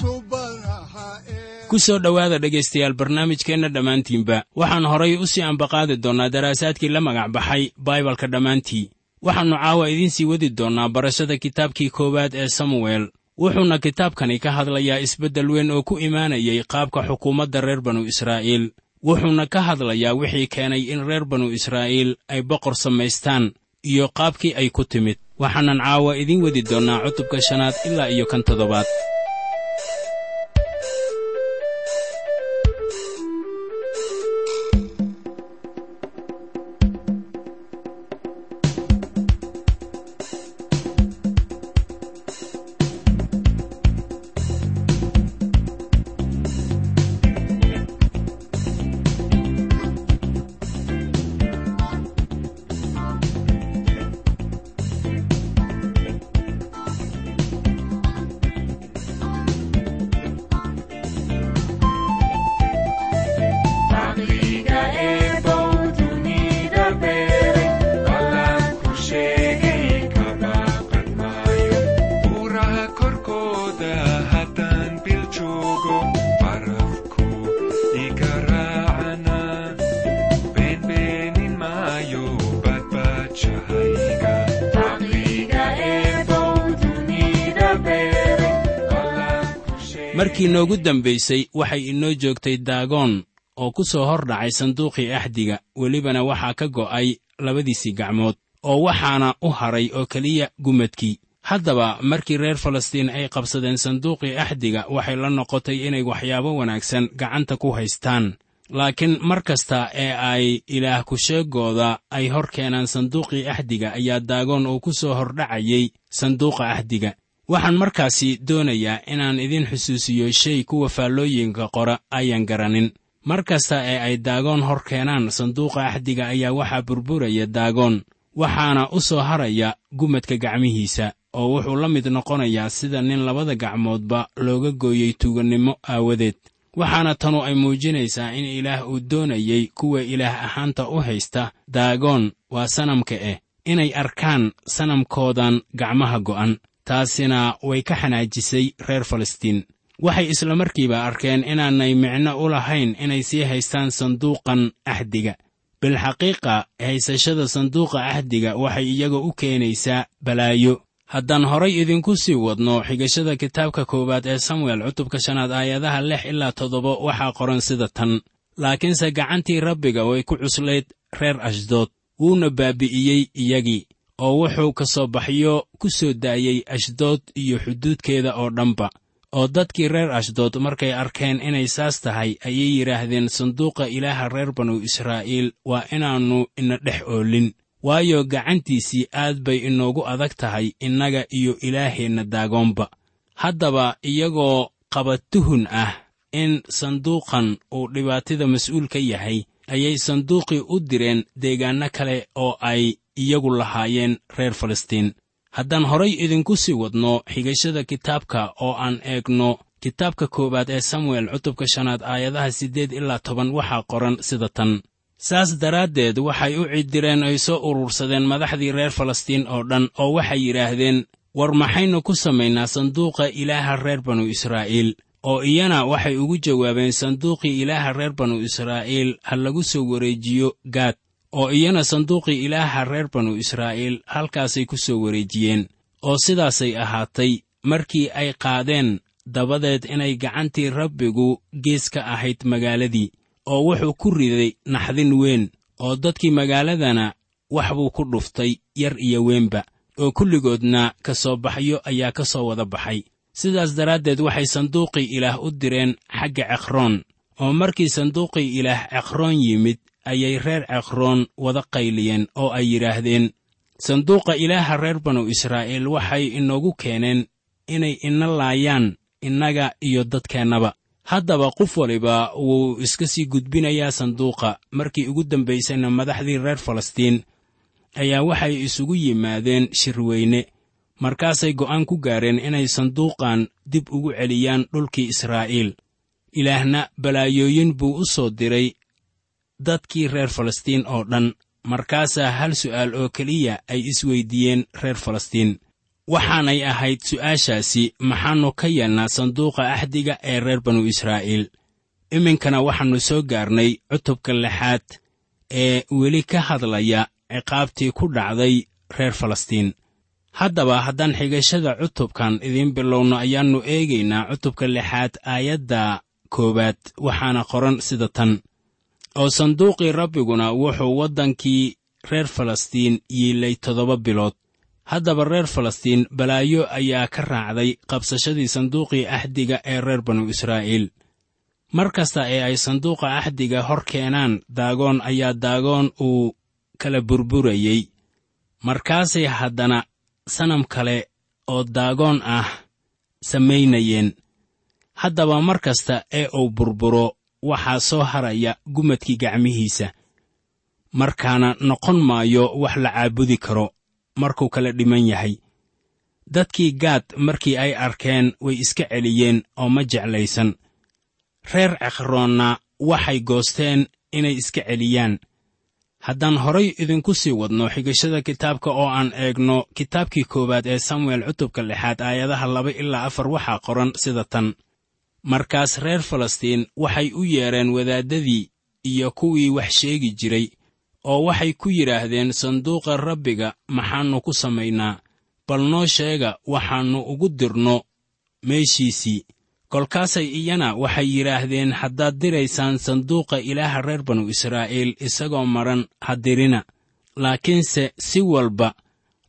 subanaha ku soo dhowaada dhegaystayaal barnaamijkeenna dhammaantiinba. Waxaan horay u sii ambaqaadi doonnaa daraasaadkii la magac baxay baibalka dhammaantii. Waxaannu caawa idiin sii wadi doonnaa barashada kitaabkii koowaad ee samuel wuxuuna kitaabkani ka hadlayaa isbeddel weyn oo ku imaanayay qaabka xukuumadda reer banu israa'iil wuxuuna ka hadlayaa wixii keenay in reer banu israa'iil ay boqor samaystaan iyo qaabkii ay ku timid. Waxaanan caawa idiin wadi doonnaa cutubka shanaad ilaa iyo kan toddobaad markii noogu dambaysay waxay inoo joogtay daagoon oo ku soo hor dhacay sanduuqii axdiga welibana waxaa ka go'ay labadiisii gacmood oo waxaana u hadray oo keliya gumadkii. Haddaba markii reer falastiin ay qabsadeen sanduuqii axdiga waxay la noqotay inay waxyaabo wanaagsan gacanta ku haystaan. Laakiin mar kasta ee ay ilaah ku-sheegooda ay hor keenaan sanduuqii axdiga ayaa daagoon uu ku soo hordhacayay sanduuqa axdiga waxaan markaasi doonayaa inaan idin xusuusiyo shay kuwa faallooyinka qora ayaan garanin. Mar kasta ee ay daagoon hor keenaan sanduuqa axdiga ayaa waxaa burburaya daagoon waxaana u soo haraya gumadka gacmihiisa oo wuxuu la mid noqonayaa sida nin labada gacmoodba looga gooyey tuugannimo aawadeed. Waxaana tanu ay muujinaysaa in ilaah uu doonayey kuwa ilaah ahaanta u haysta daagoon waa sanamka eh inay arkaan sanamkoodan gacmaha go'an taasina way ka xanaajisay reer falastiin. Waxay isla markiiba arkeen inaanay micno u lahayn inay sii haystaan sanduuqan axdiga bilxaqiiqa haysashada sanduuqa axdiga waxay iyaga u keenaysaa balaayo. Haddaan horay idinku sii wadno xigashada kitaabka koowaad ee samuel cutubka shanaad aayadaha lix ilaa toddoba waxaa qoran sida tan. Laakiinse gacantii rabbiga way ku cuslayd reer ashdood wuuna baabi'iyey iyagii oo wuxuu ka soo baxyo ku soo daayey ashdood iyo xuduudkeeda oo dhanba oo dadkii reer ashdood markay arkeen inay saas tahay ayay yidhaahdeen sanduuqa ilaaha reer banu israa'iil waa inaannu ina dhex oolin waayo gacantiisii aad bay inoogu adag tahay innaga iyo ilaaheenna daagoonba. Haddaba iyagoo qaba tuhun ah in sanduuqan uu dhibaatida mas'uul ka yahay ayay sanduuqii u direen deegaanno kale oo ay iyagu lahaayeen reer falastiin. Haddaan horay idinku sii wadno xigashada kitaabka oo aan eegno kitaabka koowaad ee samuel cutubka shanaad aayadaha siddeed ilaa toban waxaa qoran sida tan. Saas daraaddeed waxay u cidireen ay soo urursadeen madaxdii reer falastiin oo dhan oo waxay yidhaahdeen war maxaynu ku samaynaa sanduuqa ilaaha reer banu israa'iil? oo iyana waxay ugu jawaabeen sanduuqii ilaaha reer banu israa'iil ha lagu soo wareejiyo gaad oo iyana sanduuqii ilaaha reer banu israa'iil halkaasay ku soo wareejiyeen oo sidaasay ahaatay markii ay qaadeen dabadeed inay gacantii rabbigu gees ka ahayd magaaladii oo wuxuu ku riday naxdin weyn oo dadkii magaaladana wax buu ku dhuftay yar iyo weynba oo kulligoodna ka soo baxyo ayaa ka soo wada baxay. Sidaas daraaddeed waxay sanduuqii ilaah u direen xagga cekroon oo markii sanduuqii ilaah cekroon yimid ayay reer cekroon wada qayliyeen oo ay yidhaahdeen sanduuqa ilaaha reer banu israa'iil waxay inoogu keeneen inay ina laayaan innaga iyo dadkeennaba. Haddaba qof waliba wuu iska sii gudbinayaa sanduuqa. Markii ugu dambaysayna madaxdii reer falastiin ayaa waxay isugu yimaadeen shirweyne. Markaasay go'aan ku gaareen inay sanduuqan dib ugu celiyaan dhulkii israa'iil. Ilaahna balaayooyin buu u soo diray dadkii reer falastiin oo dhan markaasaa hal su'aal oo keliya ay isweyddiiyeen reer falastiin. Waxaanay ahayd su'aashaasi maxaannu ka yeelnaa sanduuqa axdiga ee reer banu israa'iil. Iminkana waxaannu soo gaarnay cutubka lixaad ee weli ka hadlaya ciqaabtii ku dhacday reer falastiin. Haddaba haddaan xigashada cutubkan idiin bilowno ayaannu eegaynaa cutubka lixaad aayadda koowaad waxaana qoran sida tan oo sanduuqii rabbiguna wuxuu waddankii reer falastiin yiilay toddoba bilood. Haddaba reer falastiin balaayo ayaa ka raacday qabsashadii sanduuqii axdiga ee reer banu israa'iil. Mar kasta ee ay sanduuqa axdiga hor keenaan daagoon ayaa daagoon uu kala burburayey markaasay haddana sanam kale oo daagoon ah samaynayeen. Haddaba mar kasta ee uu burburo waxaa soo haraya gumadkii gacmihiisa. Markaana noqon maayo wax la caabudi karo markuu kala dhiman yahay. Dadkii gaad markii ay arkeen way iska celiyeen oo ma jeclaysan. Reer cekroonna waxay goosteen inay iska celiyaan. Haddaan horay idinku sii wadno xigashada kitaabka oo aan eegno kitaabkii koowaad ee samuel cutubka lixaad aayadaha laba ilaa afar waxaa qoran sida tan markaas reer falastiin waxay u yeedheen wadaaddadii iyo kuwii wax sheegi jiray oo waxay ku yidhaahdeen sanduuqa rabbiga maxaannu ku samaynaa bal noo sheega waxaannu ugu dirno meeshiisii. Kolkaasay iyana waxay yidhaahdeen haddaad diraysaan sanduuqa ilaaha reer banu israa'iil isagoo madhan ha dirina laakiinse si walba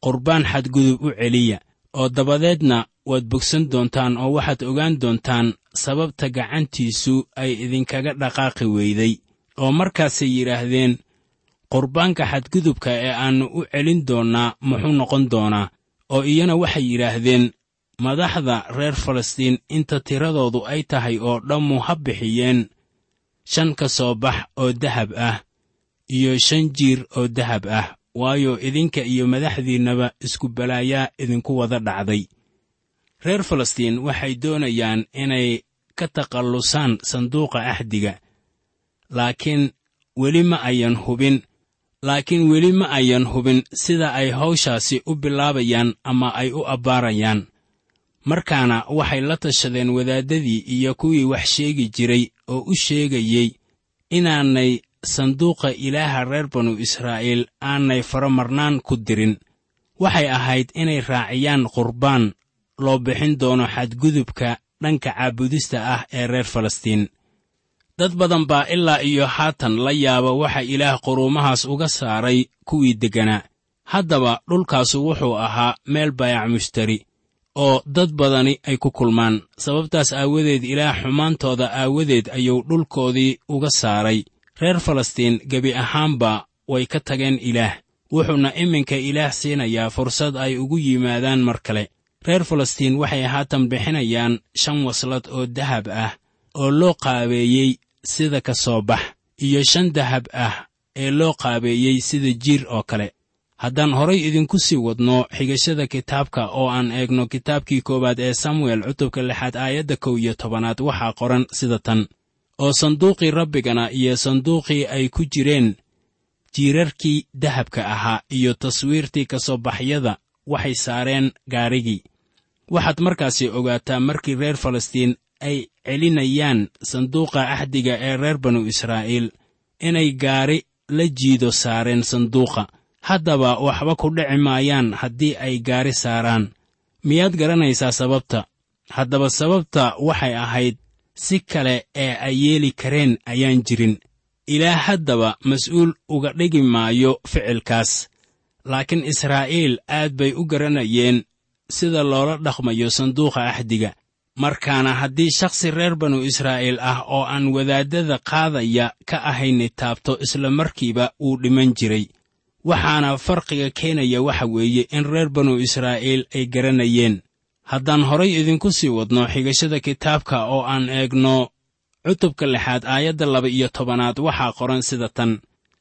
qurbaan xadgudub u celiya oo dabadeedna waad bogsan doontaan oo waxaad ogaan doontaan sababta gacantiisu ay idinkaga dhaqaaqi weyday. Oo markaasay yidhaahdeen qurbaanka xadgudubka ee aannu u celin doonnaa muxuu noqon doonaa? Oo iyana waxay yidhaahdeen madaxda reer falastiin inta tiradoodu ay tahay oo dhammu ha bixiyeen shan ka soo bax oo dahab ah iyo shan jiir oo dahab ah waayo idinka iyo madaxdiinnaba isku balaayaa idinku wada dhacday reer falastiin waxay doonayaan inay ka takhallusaan sanduuqa axdiga laakiin weli ma ayan hubin. Laakiin weli ma ayan hubin sida ay hawshaasi u bilaabayaan ama ay u abbaarayaan. Markaana waxay la tashadeen wadaaddadii iyo kuwii wax sheegi jiray oo u sheegayey inaanay sanduuqa ilaaha reer banu israa'iil aanay faramarnaan ku dirin. Waxay ahayd inay raaciyaan qurbaan loo bixin doono xadgudubka dhanka caabudista ah ee reer falastiin. Dad badan baa ilaa iyo haatan la yaaba waxa ilaah quruumahaas uga saaray kuwii degganaa haddaba dhulkaasu wuxuu ahaa meel bayac mushtari oo dad badani ay ku kulmaan. Sababtaas aawadeed ilaah xumaantooda aawadeed ayuu dhulkoodii uga saaray. Reer falastiin gebi ahaanba way ka tageen ilaah. Wuxuuna iminka ilaah siinayaa fursad ay ugu yimaadaan mar kale reer falastiin waxay haatan bixinayaan shan waslad oo dahab ah oo loo qaabeeyey sida ka soo bax iyo shan dahab ah ee loo qaabeeyey sida jiir oo kale. Haddaan horay idinku sii wadno xigashada kitaabka oo aan eegno kitaabkii koowaad ee samuel cutubka lixaad aayadda kow iyo tobanaad waxaa qoran sida tan. Oo sanduuqii rabbigana iyo sanduuqii ay ku jireen jiirarkii dahabka ahaa iyo taswiirtii ka soo baxyada waxay saareen gaarigii waxaad markaasi ogaataa markii reer falastiin ay celinayaan sanduuqa axdiga ee reer banu israa'iil inay gaari la jiido saareen sanduuqa. Haddaba waxba ku dhici maayaan haddii ay gaari saaraan. Miyaad garanaysaa sababta? Haddaba sababta waxay ahayd si kale ee ay yeeli kareen ayaan jirin. Ilaah haddaba mas'uul uga dhigi maayo ficilkaas. Laakiin israa'iil aad bay u garanayeen sida loola dhaqmayo sanduuqa axdiga. Markaana haddii shakhsi reer banu israa'iil ah oo aan wadaaddada qaadaya ka ahayni taabto isla markiiba wuu dhiman jiray. Waxaana farqiga keenaya waxa weeye in reer banu israa'iil ay garanayeen. Haddaan horay idinku sii wadno xigashada kitaabka oo aan eegno cutubka lixaad aayadda laba iyo tobanaad waxaa qoran sida tan.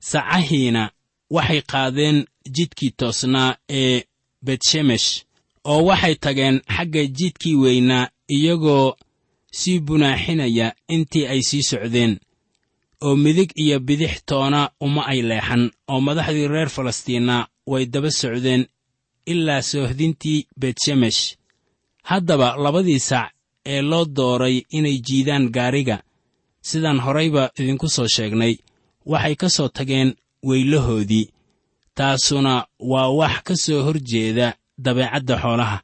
Sacahiina waxay qaadeen jidkii toosnaa ee betshemesh oo waxay tageen xagga jidkii weynaa iyagoo sii bunaaxinaya intii ay sii socdeen oo midig iyo bidix toona uma ay leexan oo madaxdii reer falastiinna way daba socdeen ilaa soohdintii betshemesh haddaba labadii sac ee loo dooray inay jiidaan gaariga sidaan horayba idinku soo sheegnay waxay ka soo tageen weylahoodii taasuna waa wax ka soo hor jeeda dabeecadda xoolaha.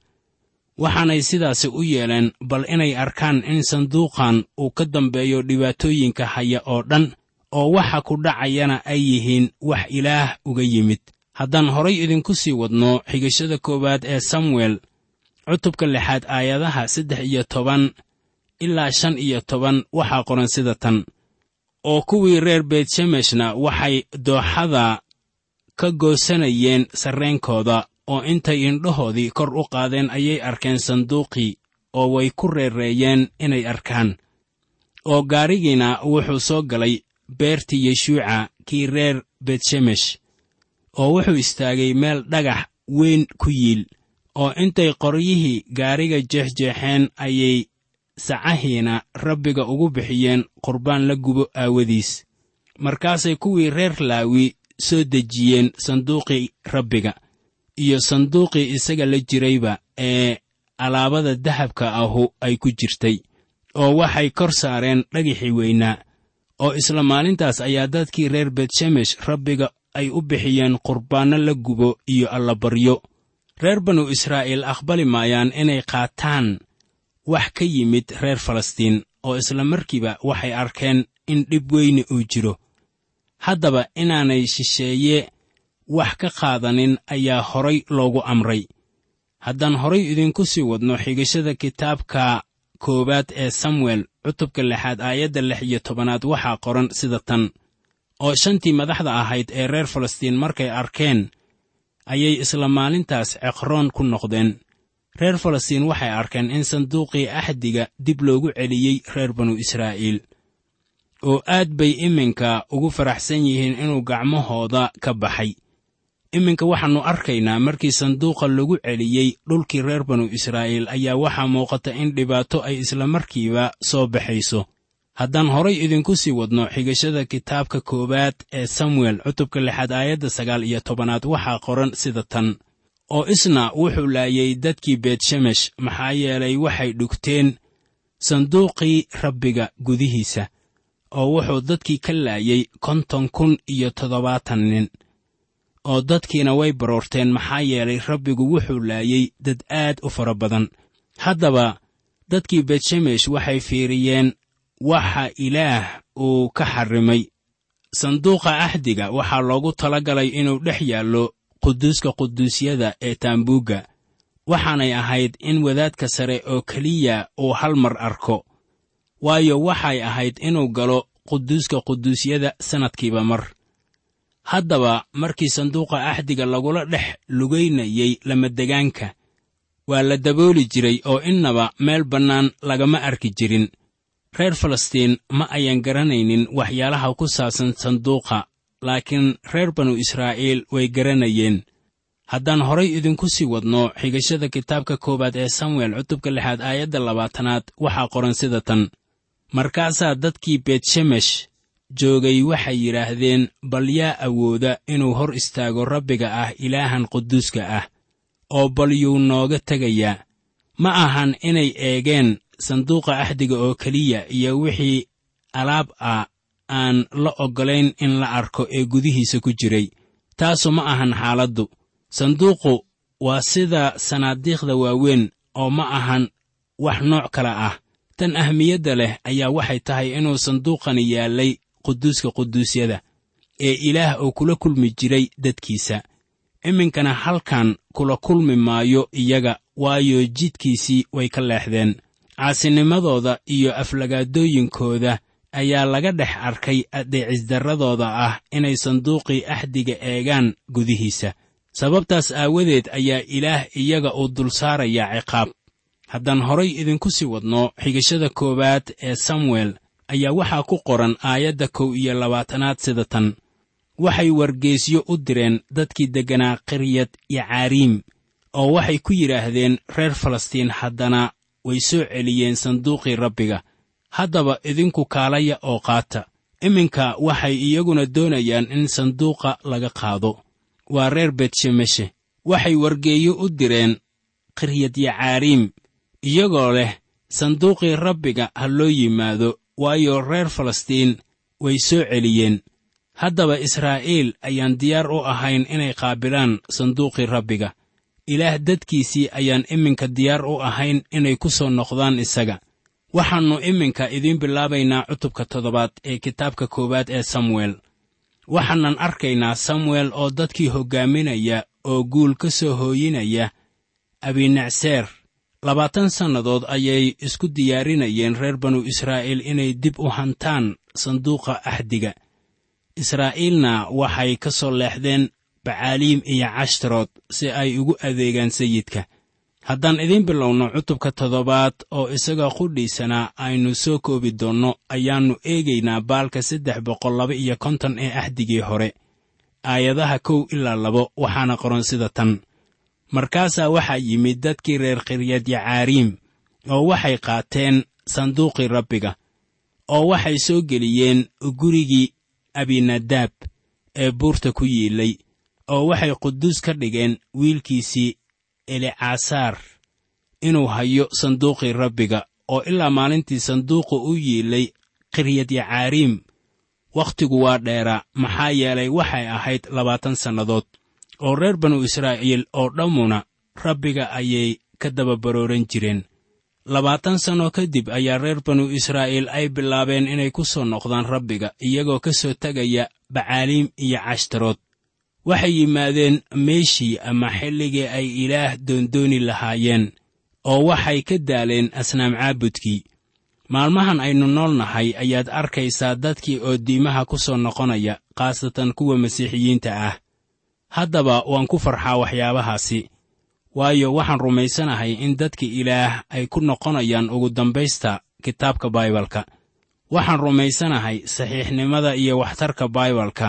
Waxaanay sidaasi u yeeleen bal inay arkaan in sanduuqan uu ka dambeeyo dhibaatooyinka haya oo dhan oo waxa ku dhacayana ay yihiin wax ilaah uga yimid. Haddaan horay idinku sii wadno xigashada koowaad ee samuel cutubka lixaad aayadaha saddex iyo toban ilaa shan iyo toban waxaa qoran sida tan. Oo kuwii reer beetshemeshna waxay dooxada ka goosanayeen sarreenkooda oo intay indhahoodii kor u qaadeen ayay arkeen sanduuqii oo way ku reereeyeen inay arkaan oo gaarigiina wuxuu soo galay beertii yeshuuca kii reer betshemesh oo wuxuu istaagay meel dhagax weyn ku yiil oo intay qoryihii gaariga jeexjeexeen ayay sacahiina rabbiga ugu bixiyeen qurbaan la gubo aawadiis. Markaasay kuwii reer laawi soo dejiyeen sanduuqii rabbiga iyo sanduuqii isaga la jirayba ee alaabada dahabka ahu ay ku jirtay oo waxay kor saareen dhagixii weynaa oo isla maalintaas ayaa dadkii reer betshemesh rabbiga ay u bixiyeen qurbaanno la gubo iyo allabaryo reer banu israa'iil aqbali maayaan inay qaataan wax ka yimid reer falastiin oo isla markiiba waxay arkeen in dhib weyne uu jiro. Haddaba inaanay shisheeye wax ka qaadanin ayaa horay loogu amray. Haddaan horay idinku sii wadno xigashada kitaabka koowaad ee samuel cutubka lixaad aayadda lix iyo tobanaad waxaa qoran sida tan. Oo shantii madaxda ahayd ee reer falastiin markay arkeen ayay isla maalintaas ceqroon ku noqdeen. Reer falastiin waxay arkeen in sanduuqii axdiga dib loogu celiyey reer banu israa'iil oo aad bay iminka ugu faraxsan yihiin inuu gacmahooda ka baxay iminka waxaannu arkaynaa markii sanduuqa lagu celiyey dhulkii reer banu israa'iil ayaa waxaa muuqata in dhibaato ay isla markiiba soo baxayso. Haddaan horay idinku sii wadno xigashada kitaabka koowaad ee samuel cutubka lixaad aayadda sagaal iyo tobanaad waxaa qoran sida tan. Oo isna wuxuu laayay dadkii beetshemesh maxaa yeelay waxay dhugteen sanduuqii rabbiga gudihiisa oo wuxuu dadkii ka laayay konton kun iyo toddobaatan nin oo dadkiina way baroorteen maxaa yeelay rabbigu wuxuu laayey dad aad u fara badan. Haddaba dadkii betshemesh waxay fiiriyeen waxa ilaah uu ka xarrimay sanduuqa axdiga waxaa loogu tala galay inuu dhex yaallo quduuska quduusyada ee taambuugga waxaanay ahayd in wadaadka sare oo keliya uu hal mar arko. Waayo waxay ahayd inuu galo quduuska quduusyada sannadkiiba mar haddaba markii sanduuqa axdiga lagula dhex lugaynayey lamadegaanka waa la dabooli jiray oo innaba meel bannaan lagama arki jirin. Reer falastiin ma ayan garanaynin waxyaalaha ku saabsan sanduuqa laakiin reer banu israa'iil way garanayeen. Haddaan horay idinku sii wadno xigashada kitaabka koowaad ee samuel cutubka lixaad aayadda labaatanaad waxaa qoran sida tan. Markaasaa dadkii beetshemesh joogay waxay yidhaahdeen bal yaa awooda inuu hor istaago rabbiga ah ilaahan quduuska ah oo bal yuu nooga tegayaa? Ma ahan inay eegeen sanduuqa axdiga oo keliya iyo wixii alaab ah aan la oggolayn in la arko ee gudihiisa ku jiray. Taasu ma ahan xaaladdu. Sanduuqu waa sida sanaadiiqda waaweyn oo ma ahan wax nooc kale ah. Tan ahmiyadda leh ayaa waxay tahay inuu sanduuqani yaallay quduuska quduusyada ee ilaah oo kula kulmi jiray dadkiisa. Iminkana halkan kula kulmi maayo iyaga waayo jidkiisii way ka leexdeen. Caasinimadooda iyo aflagaadooyinkooda ayaa laga dhex arkay addeecisdarradooda ah inay sanduuqii axdiga eegaan gudihiisa. Sababtaas aawadeed ayaa ilaah iyaga uu dul saarayaa ciqaab. Haddaan horay idinku sii wadno xigashada koowaad ee samuel ayaa waxaa ku qoran aayadda kow iyo labaatanaad sida tan. Waxay wargeesyo u direen dadkii degganaa qiryad yacaariim oo waxay ku yidhaahdeen reer falastiin haddana way soo celiyeen sanduuqii rabbiga. Haddaba idinku kaalaya oo qaata. Iminka waxay iyaguna doonayaan in sanduuqa laga qaado. Waa reer betshemeshe waxay wargeeyo u direen qiryad yacaariim iyagoo leh sanduuqii rabbiga ha loo yimaado waayo reer falastiin way soo celiyeen. Haddaba israa'iil ayaan diyaar u ahayn inay qaabilaan sanduuqii rabbiga. Ilaah dadkiisii ayaan iminka diyaar u ahayn inay ku soo noqdaan isaga. Waxaannu iminka idiin bilaabaynaa cutubka toddobaad ee kitaabka koowaad ee samuel waxaanan arkaynaa samuel oo dadkii hoggaaminaya oo guul ka soo hooyinaya abinacseer labaatan sannadood ayay isku diyaarinayeen reer banu israa'iil inay dib u hantaan sanduuqa axdiga israa'iilna waxay ka soo leexdeen bacaaliim iyo cashtarood si ay ugu adeegaan sayidka. Haddaan idiin bilowno cutubka toddobaad oo isaga qudhiisana aynu soo koobi doonno ayaannu eegaynaa baalka saddex boqol laba iyo konton ee axdigii hore. Aayadaha kow ilaa labo waxaana qoran sida tan markaasaa waxaa yimid dadkii reer khiryad yacaariim oo waxay qaateen sanduuqii rabbiga oo waxay soo geliyeen gurigii abinadaab ee buurta ku yiilay oo waxay quduus ka dhigeen wiilkiisii elicasaar inuu hayo sanduuqii rabbiga oo ilaa maalintii sanduuqa u yiilay khiryad yacaariim wakhtigu waa dheeraa maxaa yeelay waxay ahayd labaatan sannadood oo reer banu israa'iil oo dhammuna rabbiga ayay ka daba barooran jireen. Labaatan sannoo kadib ayaa reer banu israa'iil ay bilaabeen inay ku soo noqdaan rabbiga iyagoo ka soo tegaya bacaaliim iyo cashtarood. Waxay yimaadeen meeshii ama xilligii ay ilaah doondooni lahaayeen oo waxay ka daaleen asnaam caabudkii. Maalmahan aynu nool nahay ayaad arkaysaa dadkii oo diimaha ku soo noqonaya khaasatan kuwa masiixiyiinta ah haddaba waan ku farxaa waxyaabahaasi. Waayo waxaan rumaysanahay in dadka ilaah ay ku noqonayaan ugu dambaysta kitaabka baibalka. Waxaan rumaysanahay saxiixnimada iyo waxtarka baibalka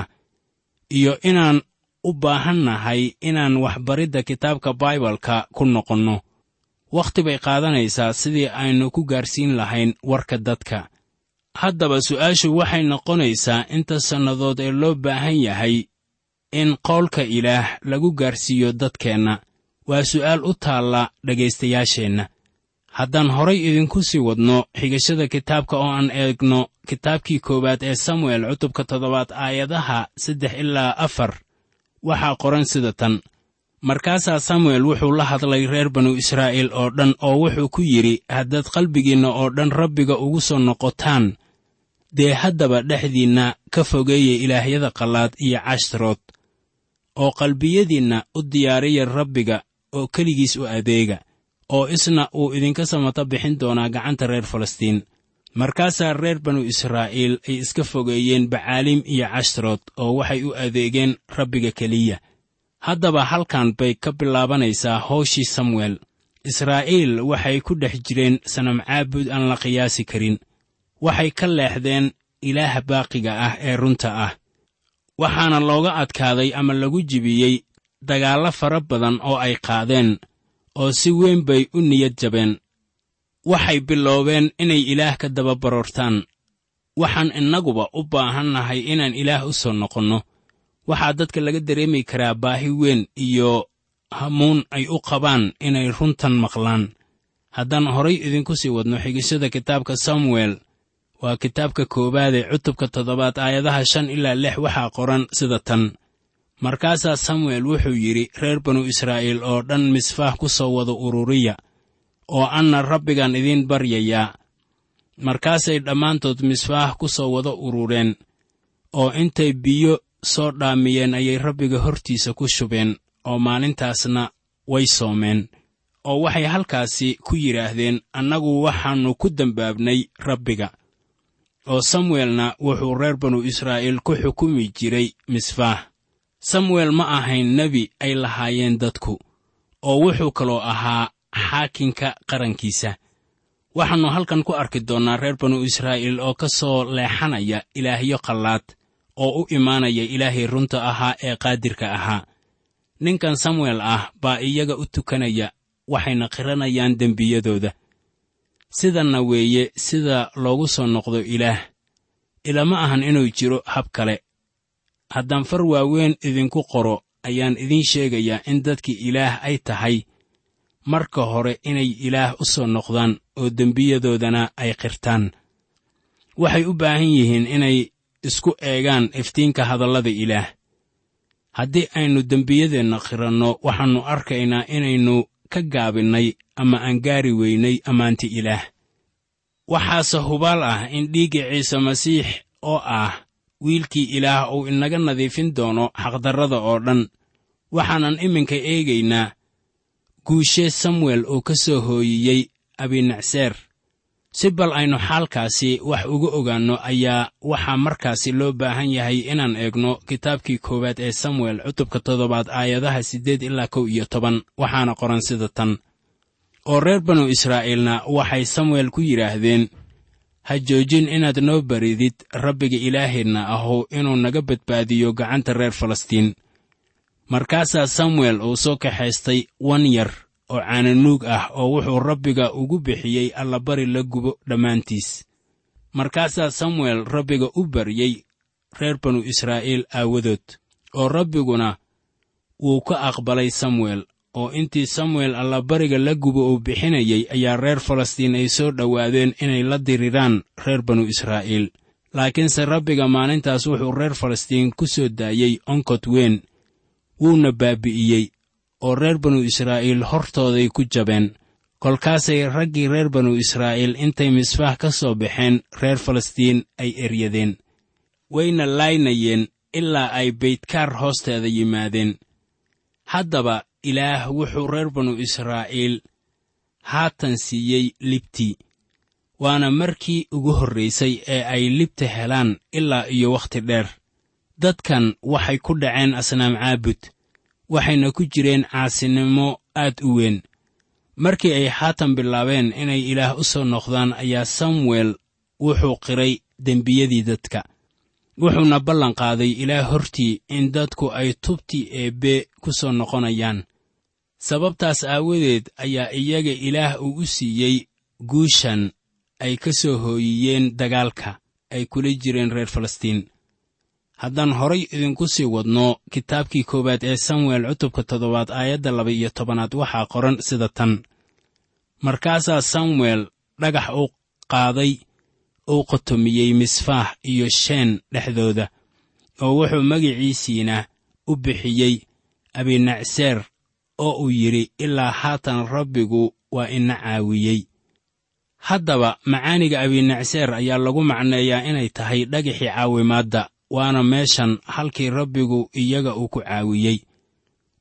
iyo inaan u baahannahay inaan waxbaridda kitaabka baibalka ku noqonno. Wakhti bay qaadanaysaa sidii aynu ku gaarsiin lahayn warka dadka. Haddaba su'aashu waxay noqonaysaa inta sannadood ee loo baahan yahay in qowlka ilaah lagu gaarsiiyo dadkeenna. Waa su'aal u taalla dhegaystayaasheenna haddaan horay idinku sii wadno xigashada kitaabka oo aan eegno kitaabkii koowaad ee samuel cutubka toddobaad aayadaha saddex ilaa afar waxaa qoran sida tan. Markaasaa samuel wuxuu la hadlay reer banu israa'iil oo dhan oo wuxuu ku yidhi haddaad qalbigiinna oo dhan rabbiga ugu soo noqotaan dee haddaba dhexdiinna ka fogeeya ilaahyada qallaad iyo cashtarood oo qalbiyadiinna u diyaariya rabbiga oo keligiis u adeega oo isna uu idinka samata bixin doonaa gacanta reer falastiin. Markaasaa reer banu israa'iil ay iska fogeeyeen bacaaliim iyo cashtarood oo waxay u adeegeen rabbiga keliya. Haddaba halkan bay ka bilaabanaysaa hawshii samuel. Israa'iil waxay ku dhex jireen sanam caabud aan la qiyaasi karin. Waxay ka leexdeen ilaaha baaqiga ah ee runta ah waxaana looga adkaaday ama lagu jibiyey dagaallo fara badan oo ay qaadeen oo si weyn bay u niyad jabeen. Waxay biloobeen inay ilaah ka daba baroortaan waxaan innaguba u baahannahay inaan ilaah u soo noqonno. Waxaa dadka laga dareemi karaa baahi weyn iyo hamuun ay u qabaan inay runtan maqlaan. Haddaan horay idinku sii wadno xigashada kitaabka samuel waa kitaabka koowaad ee cutubka toddobaad aayadaha shan ilaa lix waxaa qoran sida tan. Markaasaa samuel wuxuu yidhi reer banu israa'iil oo dhan misfaah ku soo wada ururiya oo anna rabbigaan idiin baryayaa markaasay dhammaantood misfaah ku soo wada urureen oo intay biyo soo dhaamiyeen ayay rabbiga hortiisa ku shubeen oo maalintaasna way soomeen oo waxay halkaasi ku yidhaahdeen annagu waxaannu ku dembaabnay rabbiga oo samuelna wuxuu reer banu israa'iil ku xukumi jiray misfaah samuel ma ahayn nebi ay lahaayeen dadku oo wuxuu kaloo ahaa xaakinka qarankiisa. Waxaannu halkan ku arki doonnaa reer banu israa'iil oo ka soo leexanaya ilaahyo qallaad oo u imaanaya ilaahay runta ahaa ee qaadirka ahaa. Ninkan samuel ah baa iyaga u tukanaya waxayna qiranayaan dembiyadooda sidanna weeye sida loogu soo noqdo ilaah. Ilama ahan inuu jiro hab kale. Haddaan far waaweyn idinku qoro ayaan idiin sheegayaa in dadkii ilaah ay tahay. Marka hore inay ilaah u soo noqdaan oo dembiyadoodana ay qirtaan. Waxay u baahan yihiin inay isku eegaan iftiinka hadallada ilaah. Haddii aynu dembiyadeenna qiranno waxaannu arkaynaa inaynu ka gaabinnay ama aan gaari weynay ammaanti ilaah. Waxaase hubaal ah in dhiigga ciise masiix oo ah wiilkii ilaah uu inaga nadiifin doono xaqdarrada oo dhan waxaanan iminka eegaynaa guushe samuel uu ka soo hooyiyey abinacseer si bal aynu xaalkaasi wax uga ogaanno ayaa waxaa markaasi loo baahan yahay inaan eegno kitaabkii koowaad ee samuel cutubka toddobaad aayadaha siddeed ilaa kow iyo toban waxaana qoran sida tan. Oo reer banu israa'iilna waxay samuel ku yidhaahdeen ha joojin inaad noo baridid rabbiga ilaaheenna ahu inuu naga badbaadiyo gacanta reer falastiin. Markaasaa samuel uu soo kaxaystay wan yar oo caananuug ah oo wuxuu rabbiga ugu bixiyey allabari la gubo dhammaantiis. Markaasaa samuel rabbiga u baryey reer banu israa'iil aawadood oo rabbiguna wuu ka aqbalay samuel oo intii samuel allabariga la gubo uu bixinayey ayaa reer falastiin ay soo dhowaadeen inay la diriraan reer banu israa'iil. Laakiinse rabbiga maalintaas wuxuu reer falastiin ku soo daayey onkod weyn wuuna baabi'iyey oo reer banu israa'iil hortooday ku jabeen. Kolkaasay raggii reer banu israa'iil intay misfaah ka soo baxeen reer falastiin ay eryadeen. Wayna laaynayeen ilaa ay beydkaar hoosteeda yimaadeen. Haddaba ilaah wuxuu reer banu israa'iil haatan siiyey libtii waana markii ugu horraysay ee ay libta helaan ilaa iyo wakhti dheer. Dadkan waxay ku dhaceen asnaam caabud waxayna ku jireen caasinimo aad u weyn. Markii ay haatan bilaabeen inay ilaah u soo noqdaan ayaa samuel wuxuu qiray dembiyadii dadka. Wuxuuna ballan qaaday ilaah hortii in dadku ay tubtii eebbe ku soo noqonayaan. Sababtaas aawadeed ayaa iyaga ilaah uu u siiyey guushan ay ka soo hooyiyeen dagaalka ay kula jireen reer falastiin haddaan horay idinku sii wadno kitaabkii koowaad ee samuel cutubka toddobaad aayadda laba iyo tobanaad waxaa qoran sida tan. Markaasaa samuel dhagax u qaaday uu qotomiyey misfaah iyo sheen dhexdooda oo wuxuu magiciisiina u bixiyey abinacseer oo uu yidhi ilaa haatan rabbigu waa ina caawiyey. Haddaba macaaniga abinacseer ayaa lagu macneeyaa inay tahay dhagaxii caawimaadda waana meeshan halkii rabbigu iyaga uu ku caawiyey.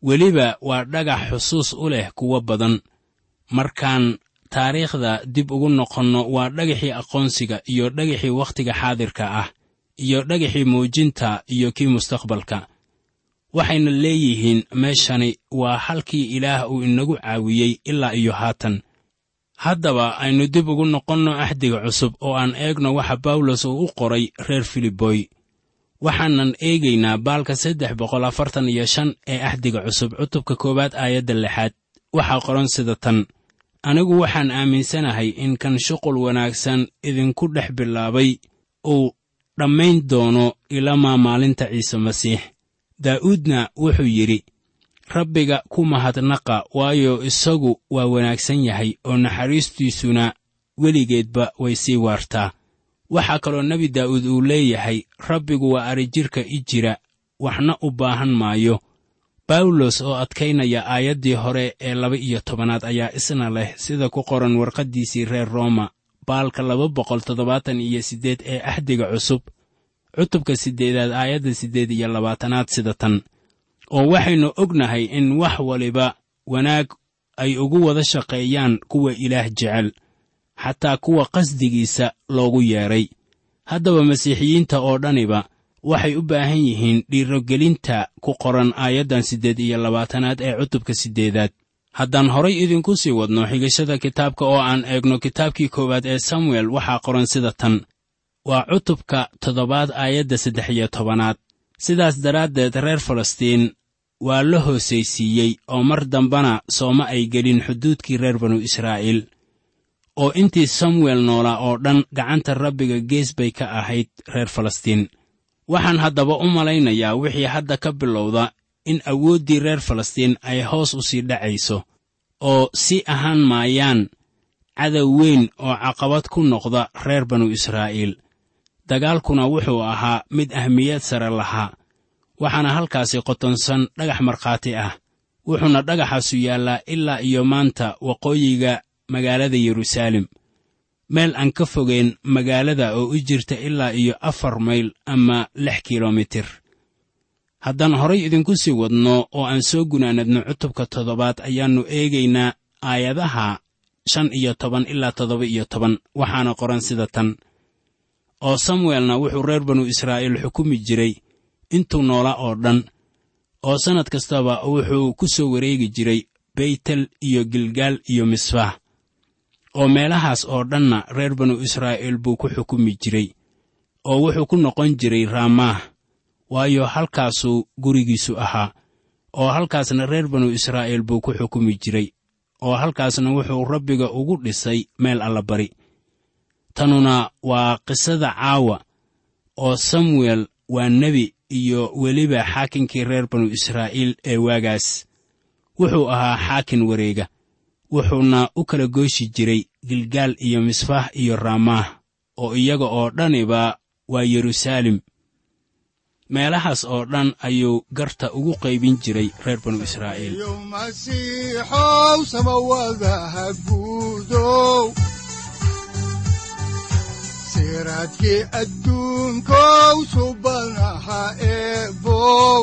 Weliba waa dhagax xusuus u leh kuwo badan. Markaan taariikhda dib ugu noqonno waa dhagaxii aqoonsiga iyo dhagaxii wakhtiga xaadirka ah iyo dhagaxii muujinta iyo kii mustaqbalka. Waxayna leeyihiin meeshani waa halkii ilaah uu inagu caawiyey ilaa iyo haatan. Haddaba aynu dib ugu noqonno axdiga cusub oo aan eegno waxa bawlos uu u qoray reer filiboy waxaanan eegaynaa baalka saddex boqol afartan iyo shan ee axdiga cusub cutubka koowaad aayadda lixaad. Waxaa qoran sida tan. Anigu waxaan aaminsanahay in kan shuqul wanaagsan idinku dhex bilaabay uu dhammayn doono ilamaa maalinta ciise masiix. Daa'uudna wuxuu yidhi rabbiga ku mahadnaqa waayo isagu waa wanaagsan yahay oo naxariistiisuna weligeedba way sii waartaa waxaa kaloo nebi daa'uud uu leeyahay rabbigu waa arijirka i jira waxna u baahan maayo. Bawlos oo adkaynaya aayaddii hore ee laba iyo tobanaad ayaa isna leh sida ku qoran warqaddiisii reer rooma baalka laba boqol toddobaatan iyo siddeed ee axdiga cusub cutubka siddeedaad aayadda siddeed iyo labaatanaad sida tan oo waxaynu ognahay in wax waliba wanaag ay ugu wada shaqeeyaan kuwa ilaah jecel xataa kuwa qasdigiisa loogu yeedhay. Haddaba masiixiyiinta oo dhaniba waxay u baahan yihiin dhiirogelinta ku qoran aayaddan siddeed iyo labaatanaad ee cutubka siddeedaad. Haddaan horay idinku sii wadno xigashada kitaabka oo aan eegno kitaabkii koowaad ee samuel waxaa qoran sida tan. Waa cutubka toddobaad aayadda saddex iyo tobanaad. Sidaas daraaddeed reer falastiin waa la hoosaysiiyey oo mar dambana sooma ay gelin xuduudkii reer banu israa'iil oo intii samuel noolaa oo dhan gacanta rabbiga gees bay ka ahayd reer falastiin. Waxaan haddaba u malaynayaa wixii hadda ka bilowda in awooddii reer falastiin ay hoos u sii dhacayso oo si ahaan maayaan cadow weyn oo caqabad ku noqda reer banu israa'iil. Dagaalkuna wuxuu ahaa mid ahmiyad sare lahaa waxaana halkaasi qotonsan dhagax markhaati ah wuxuuna dhagaxaasu yaallaa ilaa iyo maanta waqooyiga magaalada yeruusaalem meel aan ka fogayn magaalada oo u jirta ilaa iyo afar mayl ama lix kilomitir. Haddaan horay idinku sii wadno oo aan soo gunaanadno cutubka toddobaad ayaannu eegaynaa aayadaha shan iyo toban ilaa toddoba iyo toban. Waxaana qoran sida tan. Oo samuelna wuxuu reer banu israa'iil xukumi jiray intuu noola oo dhan. Oo sannad kastaba wuxuu ku soo wareegi jiray beytel iyo gilgaal iyo misbaah oo meelahaas oo dhanna reer banu israa'iil buu ku xukumi jiray oo wuxuu ku noqon jiray raamaah. Waayo halkaasuu gurigiisu ahaa oo halkaasna reer banu israa'iil buu ku xukumi jiray oo halkaasna wuxuu rabbiga ugu dhisay meel allabari tanuna waa qisada caawa oo samuel waa nebi iyo weliba xaakinkii reer banu israa'iil ee waagaas. Wuxuu ahaa xaakin wareega wuxuuna u kala gooshi jiray gilgaal iyo misfaah iyo raamaah oo iyaga oo dhaniba waa yeruusaalem meelahaas oo dhan ayuu garta ugu qaybin jiray reer banu israa'iil. Siraadkii adduunkow subanaha eebow